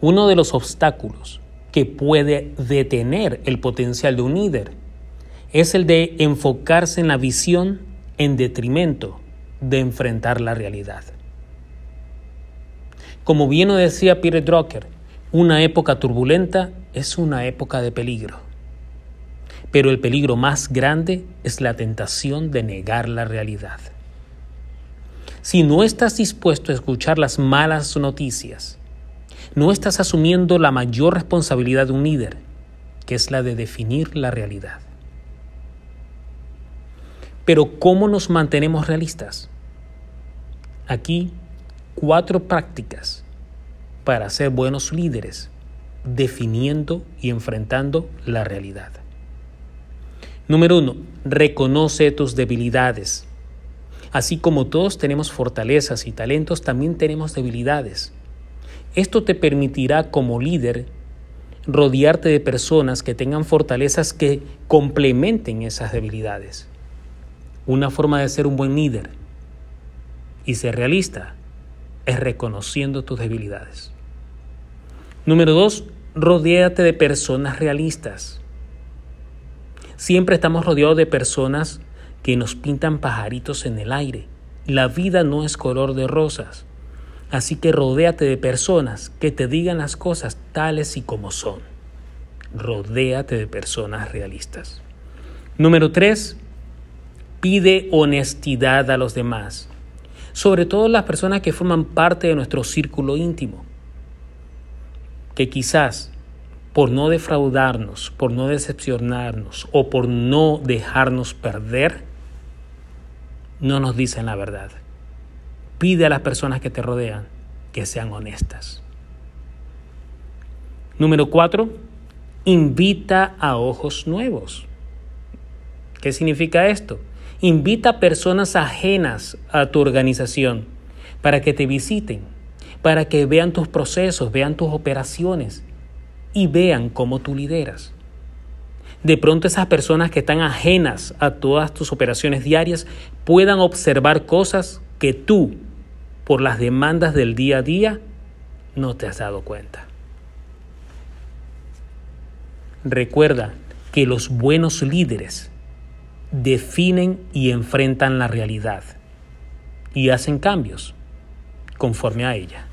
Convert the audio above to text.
Uno de los obstáculos que puede detener el potencial de un líder es el de enfocarse en la visión en detrimento de enfrentar la realidad. Como bien lo decía Peter Drucker, una época turbulenta es una época de peligro. Pero el peligro más grande es la tentación de negar la realidad. Si no estás dispuesto a escuchar las malas noticias, no estás asumiendo la mayor responsabilidad de un líder, que es la de definir la realidad. Pero ¿cómo nos mantenemos realistas? Aquí cuatro prácticas para ser buenos líderes, definiendo y enfrentando la realidad. Número uno, reconoce tus debilidades. Así como todos tenemos fortalezas y talentos, también tenemos debilidades. Esto te permitirá como líder rodearte de personas que tengan fortalezas que complementen esas debilidades. Una forma de ser un buen líder y ser realista es reconociendo tus debilidades. Número dos, rodéate de personas realistas. Siempre estamos rodeados de personas que nos pintan pajaritos en el aire. La vida no es color de rosas. Así que rodéate de personas que te digan las cosas tales y como son. Rodéate de personas realistas. Número 3. Pide honestidad a los demás. Sobre todo las personas que forman parte de nuestro círculo íntimo. Que quizás por no defraudarnos, por no decepcionarnos o por no dejarnos perder, no nos dicen la verdad. Pide a las personas que te rodean que sean honestas. Número cuatro, invita a ojos nuevos. ¿Qué significa esto? Invita a personas ajenas a tu organización para que te visiten, para que vean tus procesos, vean tus operaciones y vean cómo tú lideras. De pronto esas personas que están ajenas a todas tus operaciones diarias puedan observar cosas que tú, por las demandas del día a día, no te has dado cuenta. Recuerda que los buenos líderes definen y enfrentan la realidad y hacen cambios conforme a ella.